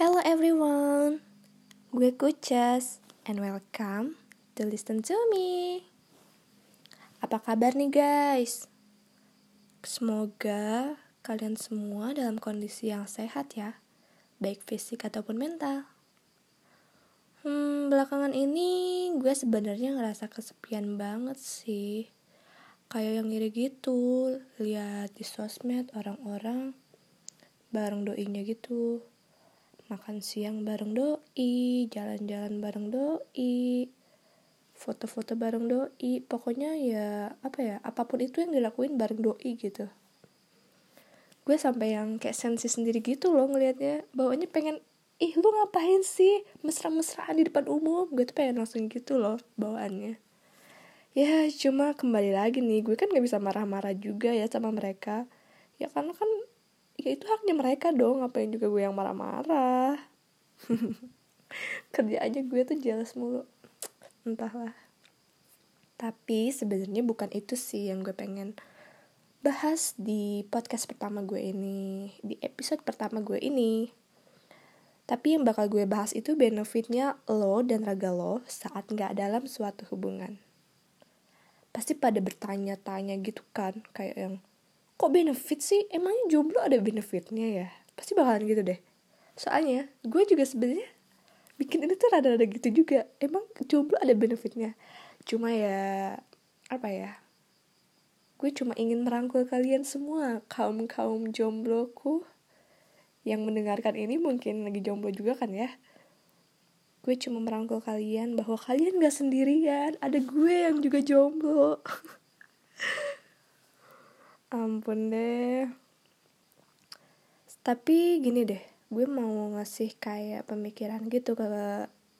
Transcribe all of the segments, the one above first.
Hello everyone, gue Kucas and welcome to listen to me. Apa kabar nih guys? Semoga kalian semua dalam kondisi yang sehat ya, baik fisik ataupun mental. Hmm, belakangan ini gue sebenarnya ngerasa kesepian banget sih. Kayak yang ngiri gitu, lihat di sosmed orang-orang bareng doinya gitu makan siang bareng doi, jalan-jalan bareng doi, foto-foto bareng doi, pokoknya ya apa ya, apa pun itu yang dilakuin bareng doi gitu. Gue sampai yang kayak sensi sendiri gitu loh ngelihatnya, bawanya pengen ih lu ngapain sih? Mesra-mesraan di depan umum. Gue tuh pengen langsung gitu loh bawaannya. Ya cuma kembali lagi nih gue kan gak bisa marah-marah juga ya sama mereka. Ya karena kan ya itu haknya mereka dong ngapain juga gue yang marah-marah? Kerja aja gue tuh jelas mulu. Entahlah. Tapi sebenarnya bukan itu sih yang gue pengen bahas di podcast pertama gue ini di episode pertama gue ini. Tapi yang bakal gue bahas itu benefitnya lo dan raga lo saat nggak dalam suatu hubungan. Pasti pada bertanya-tanya gitu kan kayak yang kok benefit sih? Emangnya jomblo ada benefitnya ya? Pasti bakalan gitu deh. Soalnya gue juga sebenarnya bikin ini tuh rada-rada gitu juga. Emang jomblo ada benefitnya? Cuma ya apa ya? Gue cuma ingin merangkul kalian semua kaum kaum jombloku. Yang mendengarkan ini mungkin lagi jomblo juga kan ya? Gue cuma merangkul kalian bahwa kalian gak sendirian. Ada gue yang juga jomblo ampun deh. Tapi gini deh gue mau ngasih kayak pemikiran gitu ke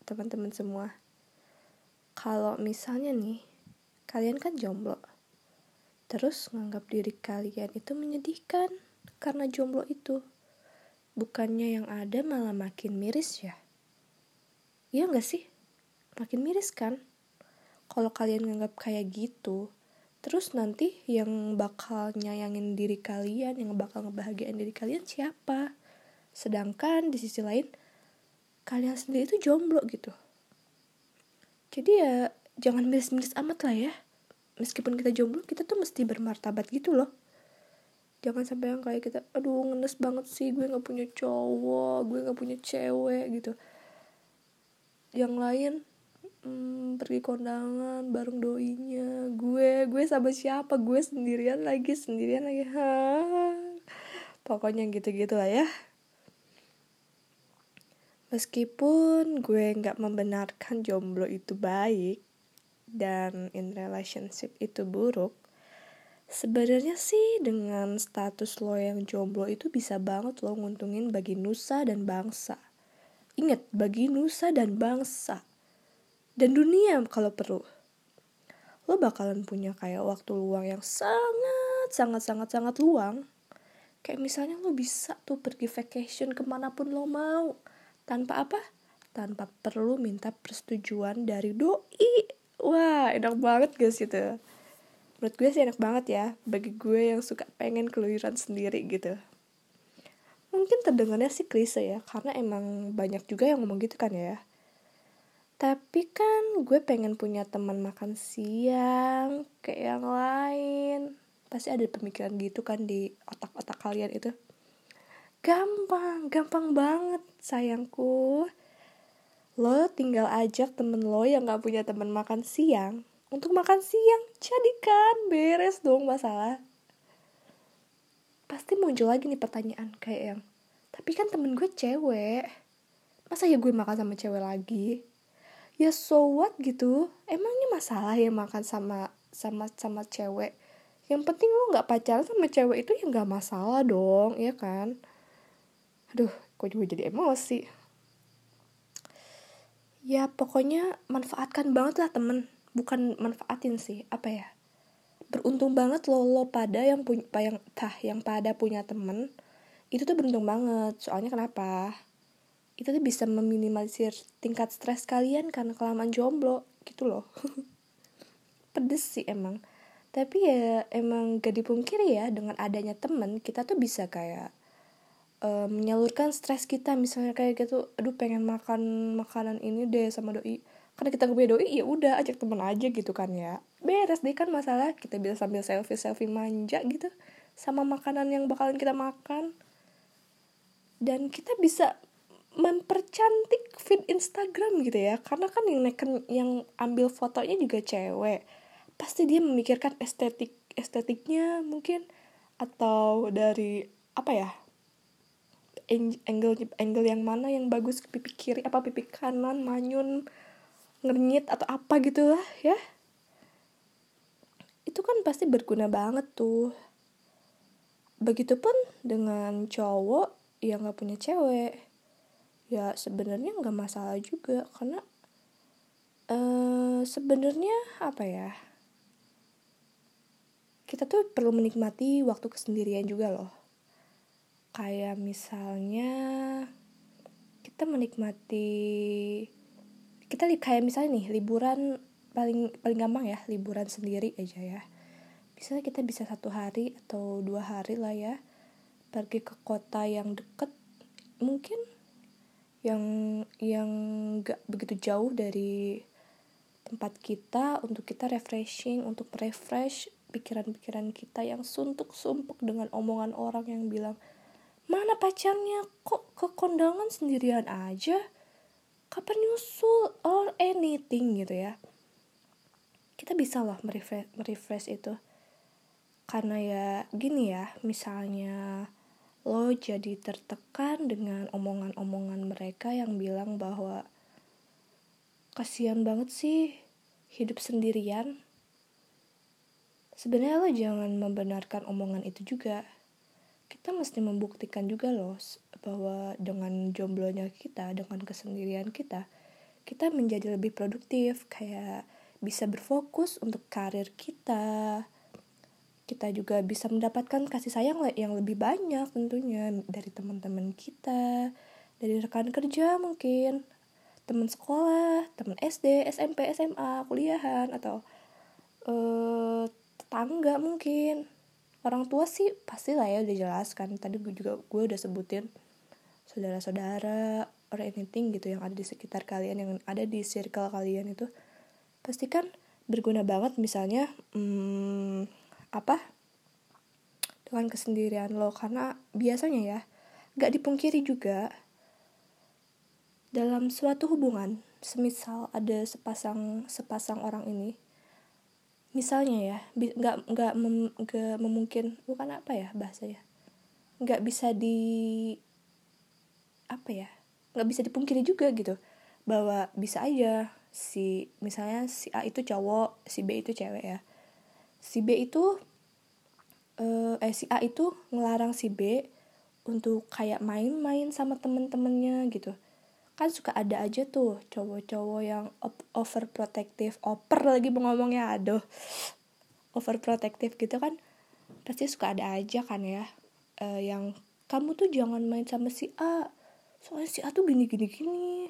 teman-teman semua. Kalau misalnya nih kalian kan jomblo terus nganggap diri kalian itu menyedihkan karena jomblo itu. Bukannya yang ada malah makin miris ya? Iya gak sih? Makin miris kan? Kalau kalian nganggap kayak gitu Terus nanti yang bakal nyayangin diri kalian, yang bakal ngebahagiain diri kalian siapa? Sedangkan di sisi lain, kalian sendiri itu jomblo gitu. Jadi ya jangan miris-miris amat lah ya. Meskipun kita jomblo, kita tuh mesti bermartabat gitu loh. Jangan sampai yang kayak kita, aduh ngenes banget sih gue gak punya cowok, gue gak punya cewek gitu. Yang lain hmm, pergi kondangan bareng doinya. Gue gue sama siapa? Gue sendirian lagi sendirian lagi. Ha pokoknya gitu gitu lah ya. Meskipun gue nggak membenarkan jomblo itu baik dan in relationship itu buruk Sebenarnya sih dengan status lo yang jomblo itu bisa banget lo nguntungin bagi nusa dan bangsa. Ingat, bagi nusa dan bangsa dan dunia kalau perlu. Lo bakalan punya kayak waktu luang yang sangat sangat sangat sangat luang. Kayak misalnya lo bisa tuh pergi vacation ke mana pun lo mau. Tanpa apa? Tanpa perlu minta persetujuan dari doi. Wah enak banget guys itu menurut gue sih enak banget ya. Bagi gue yang suka pengen keluyuran sendiri gitu. Mungkin terdengarnya sih klise ya. Karena emang banyak juga yang ngomong gitu kan ya tapi kan gue pengen punya teman makan siang kayak yang lain. Pasti ada pemikiran gitu kan di otak-otak kalian itu. Gampang gampang banget sayangku. Lo tinggal ajak temen lo yang gak punya teman makan siang untuk makan siang. Jadikan beres dong masalah. Pasti muncul lagi nih pertanyaan kayak yang tapi kan temen gue cewek masa ya gue makan sama cewek lagi ya so what? gitu. Emangnya masalah ya makan sama sama sama cewek? Yang penting lu nggak pacaran sama cewek itu ya nggak masalah dong ya kan. Aduh kok juga jadi emosi. Ya pokoknya manfaatkan banget lah temen. Bukan manfaatin sih apa ya. Beruntung banget lo lo pada yang punya yang tah yang pada punya temen. Itu tuh beruntung banget. Soalnya kenapa itu tuh bisa meminimalisir tingkat stres kalian karena kelamaan jomblo gitu loh. Pedes sih emang. Tapi ya emang gak dipungkiri ya dengan adanya temen kita tuh bisa kayak uh, menyalurkan stres kita. Misalnya kayak gitu aduh pengen makan makanan ini deh sama doi. Karena kita gue doi ya udah ajak temen aja gitu kan ya. Beres deh kan masalah kita bisa sambil selfie selfie manja gitu sama makanan yang bakalan kita makan. Dan kita bisa mempercantik feed Instagram gitu ya. Karena kan yang neken yang ambil fotonya juga cewek. Pasti dia memikirkan estetik estetiknya mungkin atau dari apa ya angle angle yang mana yang bagus pipi kiri apa pipi kanan manyun ngernyit atau apa gitu lah ya. Itu kan pasti berguna banget tuh. Begitupun dengan cowok yang gak punya cewek ya sebenarnya nggak masalah juga karena uh, sebenarnya apa ya kita tuh perlu menikmati waktu kesendirian juga loh. Kayak misalnya kita menikmati kita kayak misalnya nih liburan paling paling gampang ya liburan sendiri aja ya. Misalnya kita bisa satu hari atau dua hari lah ya pergi ke kota yang deket mungkin yang yang gak begitu jauh dari tempat kita untuk kita refreshing untuk refresh pikiran-pikiran kita yang suntuk sumpuk dengan omongan orang yang bilang mana pacarnya? Kok ke kondangan sendirian aja? Kapan nyusul? Or anything gitu ya. Kita bisa lah merefresh, merefresh itu. Karena ya gini ya misalnya lo jadi tertekan dengan omongan-omongan mereka yang bilang bahwa kasihan banget sih hidup sendirian. Sebenarnya lo jangan membenarkan omongan itu juga. Kita mesti membuktikan juga loh bahwa dengan jomblonya kita, dengan kesendirian kita, kita menjadi lebih produktif, kayak bisa berfokus untuk karir kita, kita juga bisa mendapatkan kasih sayang yang lebih banyak tentunya dari teman-teman kita, dari rekan kerja mungkin, teman sekolah, teman SD, SMP, SMA, kuliahan atau uh, tetangga mungkin. Orang tua sih pasti lah ya udah jelaskan. Tadi gue juga gue udah sebutin saudara-saudara or anything gitu yang ada di sekitar kalian yang ada di circle kalian itu pasti kan berguna banget misalnya hmm, apa dengan kesendirian lo. Karena biasanya ya gak dipungkiri juga dalam suatu hubungan semisal ada sepasang sepasang orang ini misalnya ya nggak nggak mem, nggak memungkin bukan apa ya bahasanya nggak bisa di apa ya nggak bisa dipungkiri juga gitu. Bahwa bisa aja si misalnya si A itu cowok si B itu cewek ya si B itu uh, eh si A itu ngelarang si B untuk kayak main-main sama temen-temennya gitu. Kan suka ada aja tuh cowok-cowok yang overprotective. Oper lagi ngomongnya aduh. Overprotective gitu kan pasti suka ada aja kan ya. Uh, yang kamu tuh jangan main sama si A. Soalnya si A tuh gini gini gini.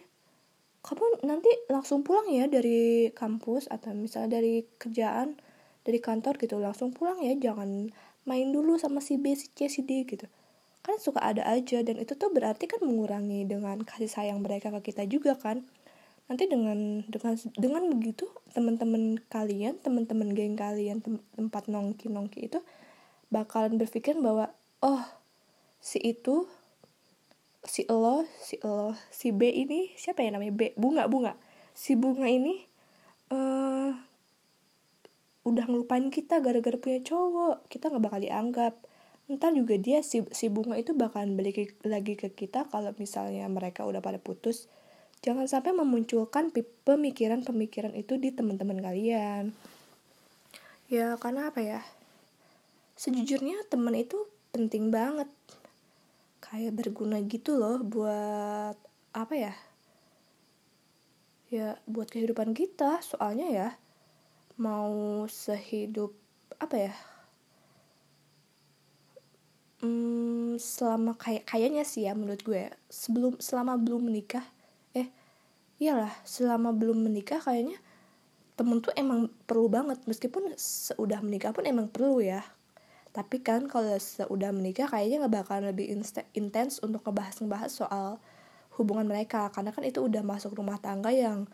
Kamu nanti langsung pulang ya dari kampus atau misalnya dari kerjaan dari kantor gitu langsung pulang ya jangan main dulu sama si B si C si D gitu. Kan suka ada aja dan itu tuh berarti kan mengurangi dengan kasih sayang mereka ke kita juga kan. Nanti dengan dengan dengan begitu teman-teman kalian teman-teman geng kalian tem tempat nongki nongki itu bakalan berpikir bahwa oh si itu si lo si lo si B ini siapa ya namanya? B bunga bunga. Si bunga ini uh, udah ngelupain kita gara-gara punya cowok. Kita nggak bakal dianggap. Ntar juga dia si, si bunga itu bakalan balik lagi ke kita kalau misalnya mereka udah pada putus. Jangan sampai memunculkan pemikiran-pemikiran itu di teman-teman kalian. Ya karena apa ya? Sejujurnya teman itu penting banget. Kayak berguna gitu loh buat apa ya? Ya buat kehidupan kita. Soalnya ya mau sehidup apa ya hmm, selama kayak kayaknya sih ya menurut gue sebelum selama belum menikah eh iyalah selama belum menikah kayaknya temen tuh emang perlu banget meskipun sudah menikah pun emang perlu ya. Tapi kan kalau sudah menikah kayaknya nggak bakalan lebih intens untuk ngebahas-ngebahas soal hubungan mereka karena kan itu udah masuk rumah tangga yang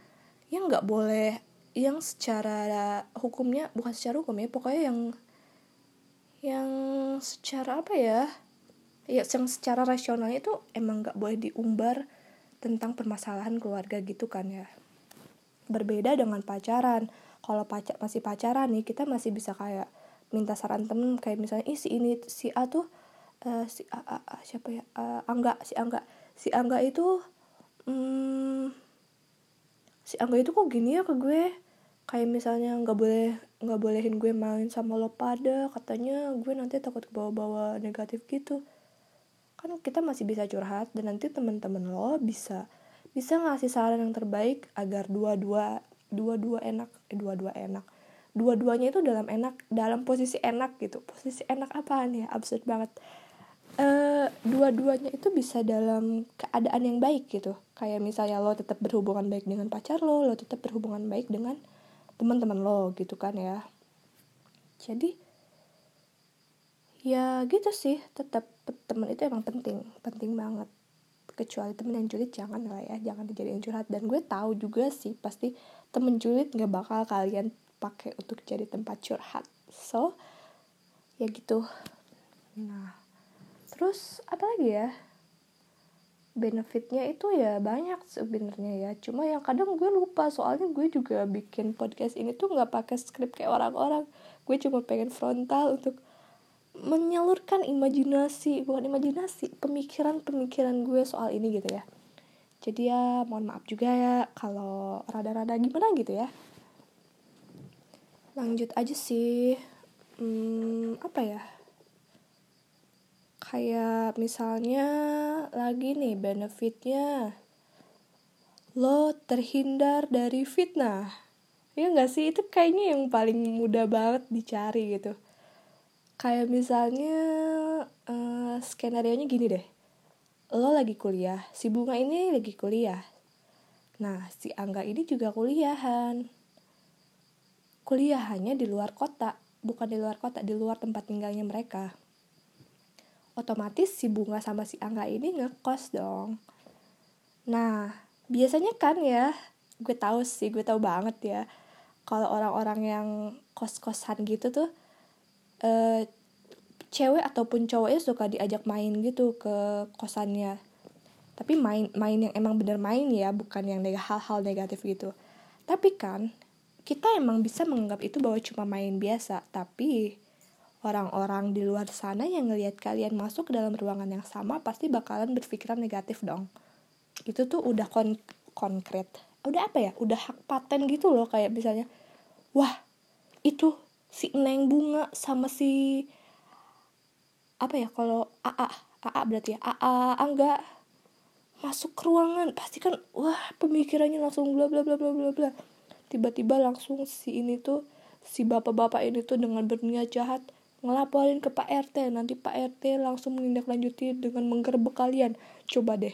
yang nggak boleh yang secara hukumnya bukan secara hukum ya pokoknya yang yang secara apa ya ya yang secara rasional itu emang nggak boleh diumbar tentang permasalahan keluarga gitu kan ya. Berbeda dengan pacaran. Kalau pacar masih pacaran nih kita masih bisa kayak minta saran temen kayak misalnya ih si ini si A tuh uh, si A, A, A siapa ya? Uh, Angga si Angga. Si Angga itu hmm, si Angga itu kok gini ya ke gue kayak misalnya nggak boleh nggak bolehin gue main sama lo pada katanya gue nanti takut bawa-bawa negatif gitu. Kan kita masih bisa curhat dan nanti temen-temen lo bisa bisa ngasih saran yang terbaik agar dua-dua dua-dua enak eh, dua-dua enak. Dua-duanya itu dalam enak dalam posisi enak gitu. Posisi enak apaan ya? Absurd banget. Uh, dua-duanya itu bisa dalam keadaan yang baik gitu. Kayak misalnya lo tetap berhubungan baik dengan pacar lo lo tetap berhubungan baik dengan teman-teman lo gitu kan ya. Jadi ya gitu sih tetap teman itu emang penting penting banget. Kecuali temen yang julid jangan lah ya jangan dijadiin curhat. Dan gue tahu juga sih pasti temen julid nggak bakal kalian pakai untuk jadi tempat curhat. So ya gitu. Nah terus apa lagi ya benefitnya itu ya banyak sebenarnya ya. Cuma yang kadang gue lupa soalnya gue juga bikin podcast ini tuh nggak pakai skrip kayak orang-orang. Gue cuma pengen frontal untuk menyalurkan imajinasi bukan imajinasi pemikiran-pemikiran gue soal ini gitu ya. Jadi ya mohon maaf juga ya kalau rada-rada gimana gitu ya. Lanjut aja sih. Hmm, apa ya kayak misalnya lagi nih benefitnya lo terhindar dari fitnah. Ya nggak sih? Itu kayaknya yang paling mudah banget dicari gitu. Kayak misalnya uh, skenario nya gini deh. Lo lagi kuliah si bunga ini lagi kuliah. Nah si angga ini juga kuliahan. Kuliahannya di luar kota, bukan di luar kota, di luar tempat tinggalnya mereka. Otomatis si Bunga sama si Angga ini ngekos dong. Nah, biasanya kan ya, gue tahu sih, gue tahu banget ya, kalau orang-orang yang kos-kosan gitu tuh, eh, cewek ataupun cowoknya suka diajak main gitu ke kosannya. Tapi main main yang emang bener main ya, bukan yang hal-hal negatif gitu. Tapi kan kita emang bisa menganggap itu bahwa cuma main biasa, tapi orang-orang di luar sana yang ngelihat kalian masuk ke dalam ruangan yang sama pasti bakalan berpikiran negatif dong. Itu tuh udah kon konkret. Udah apa ya? Udah hak paten gitu loh kayak misalnya, wah itu si Neng Bunga sama si apa ya kalau AA AA berarti ya AA Angga masuk ke ruangan pasti kan wah pemikirannya langsung bla bla bla bla bla bla tiba-tiba langsung si ini tuh si bapak-bapak ini tuh dengan berniat jahat ngelaporin ke Pak RT nanti Pak RT langsung menindaklanjuti dengan menggerbek kalian. Coba deh.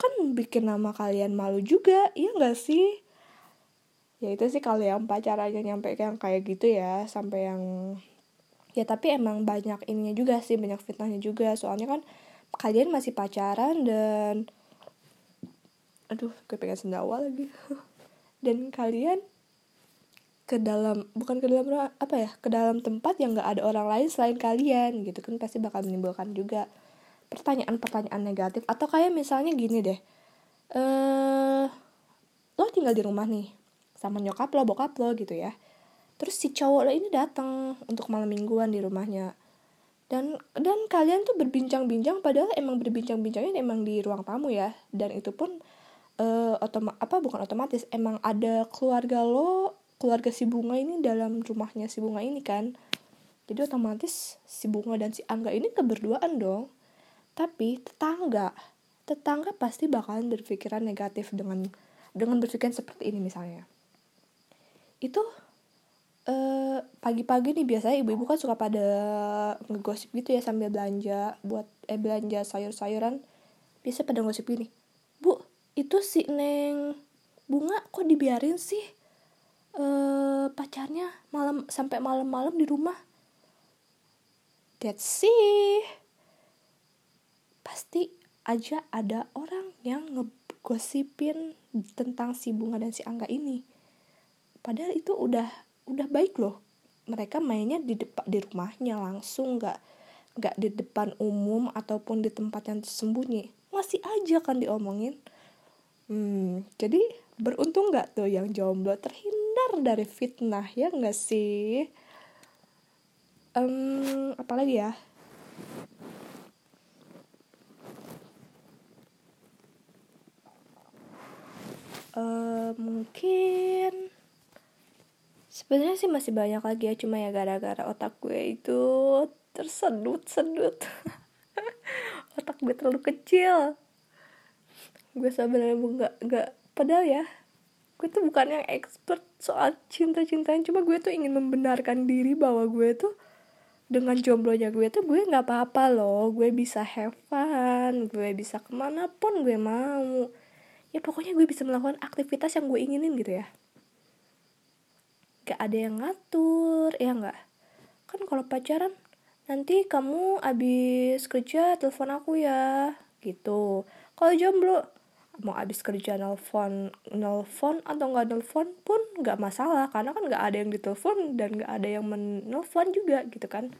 Kan bikin nama kalian malu juga iya gak sih? Ya itu sih kalau yang pacarannya nyampe yang kayak gitu ya sampai yang ya tapi emang banyak ininya juga sih banyak fitnahnya juga. Soalnya kan kalian masih pacaran dan aduh gue pengen sendawa lagi. Dan kalian ke dalam bukan ke dalam apa ya ke dalam tempat yang gak ada orang lain selain kalian gitu kan pasti bakal menimbulkan juga pertanyaan-pertanyaan negatif. Atau kayak misalnya gini deh eh lo tinggal di rumah nih sama nyokap lo bokap lo gitu ya. Terus si cowok lo ini datang untuk malam mingguan di rumahnya. Dan dan kalian tuh berbincang-bincang padahal emang berbincang-bincangnya emang di ruang tamu ya. Dan itu pun uh, otoma apa bukan otomatis emang ada keluarga lo keluarga si bunga ini dalam rumahnya si bunga ini kan. Jadi otomatis si bunga dan si angga ini keberduaan dong. Tapi tetangga tetangga pasti bakalan berpikiran negatif dengan dengan berpikiran seperti ini misalnya. Itu eh, pagi-pagi nih biasanya ibu-ibu kan suka pada ngegosip gitu ya sambil belanja buat eh belanja sayur-sayuran. Biasa pada ngosip gini bu itu si neng bunga kok dibiarin sih e, pacarnya malam sampai malam-malam di rumah. That's sih pasti aja ada orang yang ngegosipin tentang si bunga dan si angga ini. Padahal itu udah udah baik loh. Mereka mainnya di depan di rumahnya langsung nggak nggak di depan umum ataupun di tempat yang tersembunyi masih aja kan diomongin. Hmm jadi beruntung nggak tuh yang jomblo terhindar dari fitnah ya nggak sih? Um, apalagi ya? Uh, mungkin sebenarnya sih masih banyak lagi ya cuma ya gara-gara otak gue itu tersedut-sedut. Otak gue terlalu kecil. Gue sebenarnya nggak nggak padahal ya gue tuh bukan yang expert soal cinta-cintaan cuma gue tuh ingin membenarkan diri bahwa gue tuh dengan jomblonya gue tuh gue nggak apa-apa loh. Gue bisa have fun gue bisa ke mana pun gue mau. Ya pokoknya gue bisa melakukan aktivitas yang gue inginin gitu ya. Gak ada yang ngatur ya nggak? Kan kalau pacaran nanti kamu abis kerja telepon aku ya gitu. Kalau jomblo mau abis kerja nelfon nelfon atau nggak nelfon pun nggak masalah. Karena kan nggak ada yang ditelepon dan nggak ada yang menelpon juga gitu kan.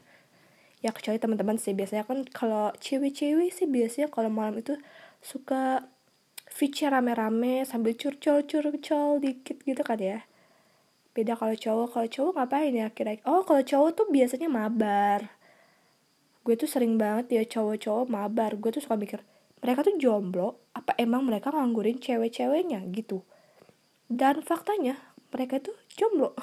Ya kecuali teman-teman sih. Biasanya kan kalau cewek-cewek sih biasanya kalau malam itu suka feature rame-rame sambil curcol curcol dikit gitu kan ya. Beda kalau cowok. Kalau cowok ngapain ya kira oh kalau cowok tuh biasanya mabar. Gue tuh sering banget ya cowok-cowok mabar. Gue tuh suka mikir mereka tuh jomblo apa emang mereka nganggurin cewek-ceweknya gitu. Dan faktanya mereka tuh jomblo.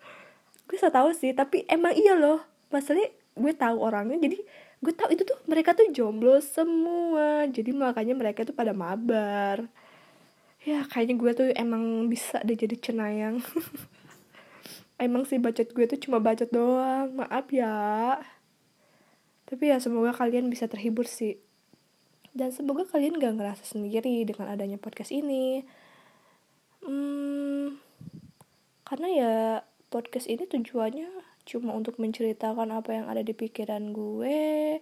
Gue gak tahu sih tapi emang iya loh. Masalahnya gue tahu orangnya jadi gue tahu itu tuh mereka tuh jomblo semua. Jadi makanya mereka tuh pada mabar. Ya kayaknya gue tuh emang bisa deh jadi cenayang. Emang sih bacot gue tuh cuma bacot doang. Maaf ya. Tapi ya semoga kalian bisa terhibur sih dan semoga kalian gak ngerasa sendiri dengan adanya podcast ini. Hmm, karena ya podcast ini tujuannya cuma untuk menceritakan apa yang ada di pikiran gue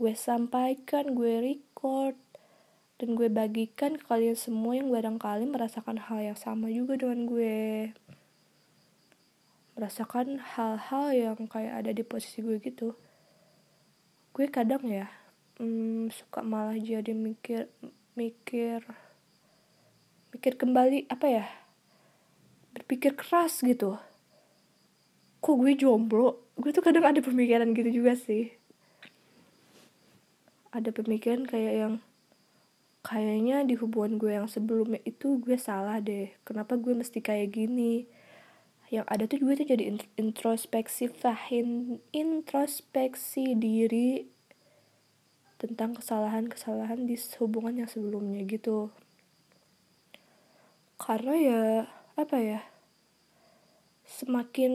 gue sampaikan gue record dan gue bagikan ke kalian semua yang barangkali merasakan hal yang sama juga dengan gue. Merasakan hal-hal yang kayak ada di posisi gue gitu. Gue kadang ya hmm, suka malah jadi mikir mikir mikir kembali apa ya berpikir keras gitu. Kok gue jomblo? Gue tuh kadang ada pemikiran gitu juga sih. Ada pemikiran kayak yang kayaknya di hubungan gue yang sebelumnya itu gue salah deh. Kenapa gue mesti kayak gini? Yang ada tuh gue tuh jadi introspeksi fahin introspeksi diri tentang kesalahan-kesalahan di hubungan yang sebelumnya gitu. Karena ya apa ya semakin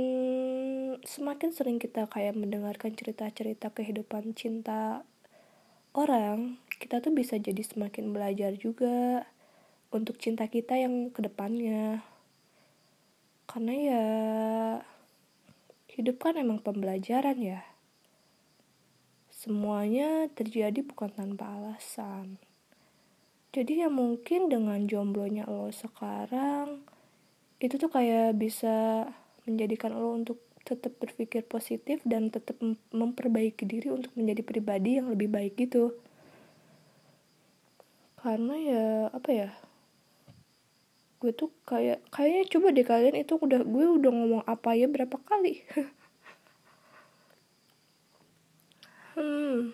semakin sering kita kayak mendengarkan cerita-cerita kehidupan cinta orang kita tuh bisa jadi semakin belajar juga untuk cinta kita yang ke depannya. Karena ya hidup kan emang pembelajaran ya semuanya terjadi bukan tanpa alasan. Jadi ya mungkin dengan jomblonya lo sekarang itu tuh kayak bisa menjadikan lo untuk tetap berpikir positif dan tetap memperbaiki diri untuk menjadi pribadi yang lebih baik gitu. Karena ya apa ya gue tuh kayak kayaknya coba deh kalian itu udah gue udah ngomong apa ya berapa kali hmm.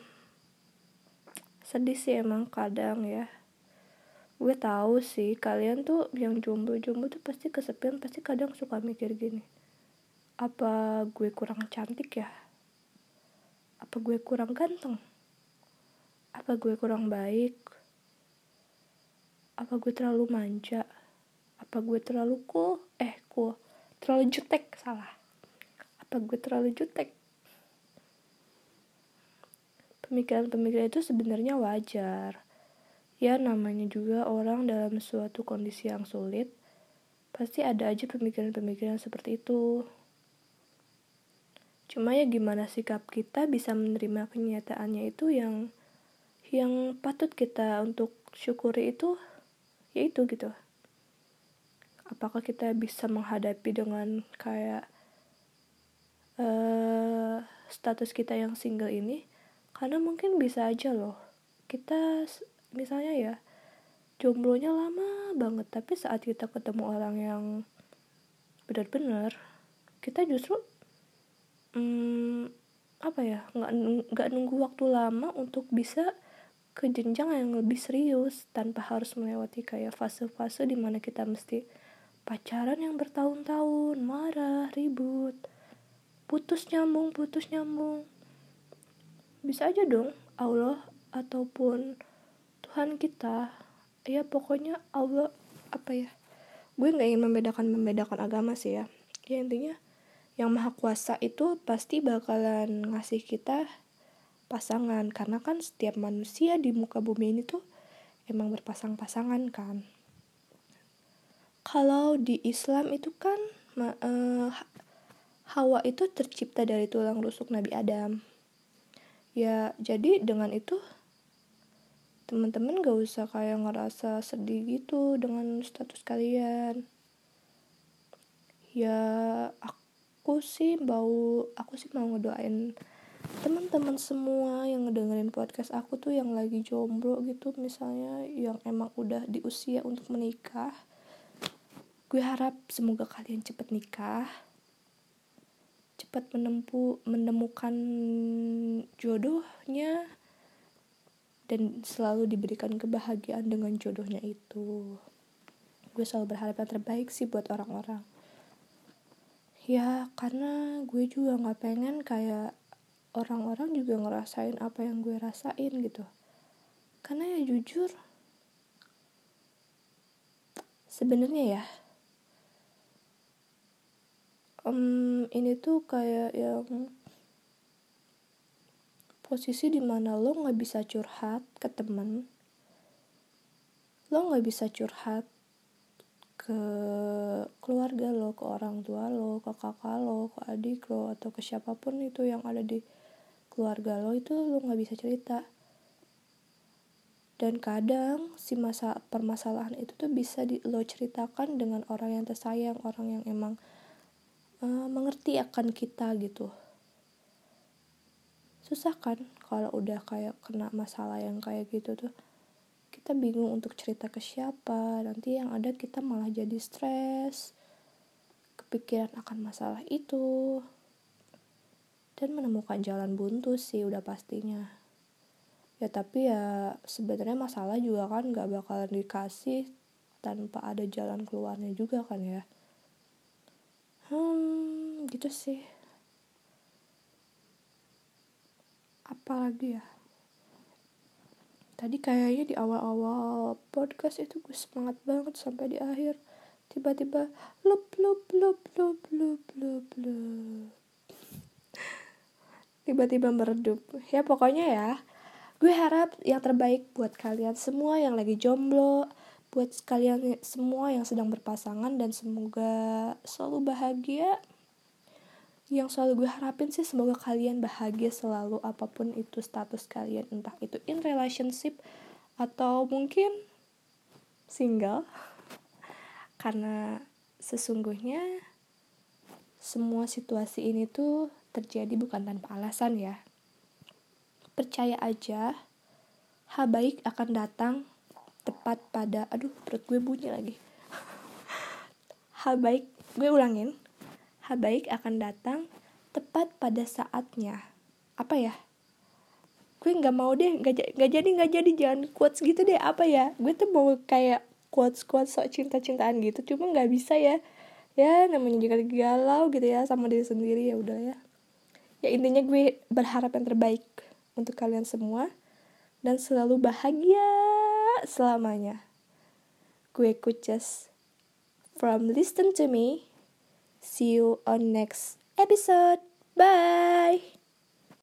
Sedih sih emang kadang ya. Gue tahu sih kalian tuh yang jomblo-jomblo tuh pasti kesepian pasti kadang suka mikir gini apa gue kurang cantik ya? Apa gue kurang ganteng? Apa gue kurang baik? Apa gue terlalu manja? Apa gue terlalu cool? Eh cool. Terlalu jutek salah. Apa gue terlalu jutek pemikiran-pemikiran itu sebenarnya wajar. Ya namanya juga orang dalam suatu kondisi yang sulit pasti ada aja pemikiran-pemikiran seperti itu. Cuma ya gimana sikap kita bisa menerima kenyataannya itu yang yang patut kita untuk syukuri itu yaitu gitu. Apakah kita bisa menghadapi dengan kayak uh, status kita yang single ini karena mungkin bisa aja loh. Kita misalnya ya jomblonya lama banget tapi saat kita ketemu orang yang benar-benar kita justru hmm, apa ya nggak nggak nunggu waktu lama untuk bisa ke jenjang yang lebih serius tanpa harus melewati kayak fase-fase di mana kita mesti pacaran yang bertahun-tahun marah ribut putus nyambung putus nyambung bisa aja dong Allah ataupun Tuhan kita. Ya pokoknya Allah apa ya gue nggak ingin membedakan membedakan agama sih ya. Ya intinya yang maha kuasa itu pasti bakalan ngasih kita pasangan. Karena kan setiap manusia di muka bumi ini tuh emang berpasang-pasangan kan. Kalau di Islam itu kan uh, Hawa itu tercipta dari tulang rusuk Nabi Adam ya jadi dengan itu teman-teman gak usah kayak ngerasa sedih gitu dengan status kalian. Ya aku sih mau aku sih mau ngedoain teman-teman semua yang ngedengerin podcast aku tuh yang lagi jomblo gitu misalnya yang emang udah di usia untuk menikah. Gue harap semoga kalian cepet nikah cepat menempuh menemukan jodohnya dan selalu diberikan kebahagiaan dengan jodohnya itu. Gue selalu berharap yang terbaik sih buat orang-orang. Ya karena gue juga nggak pengen kayak orang-orang juga ngerasain apa yang gue rasain gitu. Karena ya jujur sebenarnya ya um, ini tuh kayak yang posisi di mana lo nggak bisa curhat ke temen. Lo nggak bisa curhat ke keluarga lo, ke orang tua lo, ke kakak lo, ke adik lo, atau ke siapa pun itu yang ada di keluarga lo itu lo nggak bisa cerita. Dan kadang si masa permasalahan itu tuh bisa di, lo ceritakan dengan orang yang tersayang orang yang emang uh, mengerti akan kita gitu. Susah kan kalau udah kayak kena masalah yang kayak gitu tuh. Kita bingung untuk cerita ke siapa nanti yang ada kita malah jadi stres. Kepikiran akan masalah itu. Dan menemukan jalan buntu sih udah pastinya. Ya tapi ya sebenarnya masalah juga kan gak bakalan dikasih tanpa ada jalan keluarnya juga kan ya hmm gitu sih. Apalagi ya? Tadi kayaknya di awal-awal podcast itu gue semangat banget sampai di akhir. Tiba-tiba lup lup lup lup lup lup lup. Tiba-tiba meredup. Ya pokoknya ya gue harap yang terbaik buat kalian semua yang lagi jomblo buat kalian semua yang sedang berpasangan dan semoga selalu bahagia yang selalu gue harapin sih semoga kalian bahagia selalu apa pun itu status kalian entah itu in relationship atau mungkin single karena sesungguhnya semua situasi ini tuh terjadi bukan tanpa alasan ya. Percaya aja, hal baik akan datang tepat pada, aduh perut gue bunyi lagi. hal baik, gue ulangin, hal baik akan datang tepat pada saatnya. Apa ya? Gue nggak mau deh, nggak jadi nggak jadi jangan quotes gitu deh. Apa ya? Gue tuh mau kayak quotes quotes sok cinta cintaan gitu, cuma nggak bisa ya. Ya namanya juga galau gitu ya sama diri sendiri ya udah ya ya intinya gue berharap yang terbaik untuk kalian semua dan selalu bahagia selamanya. Gue kucas from listen to me. See you on next episode. Bye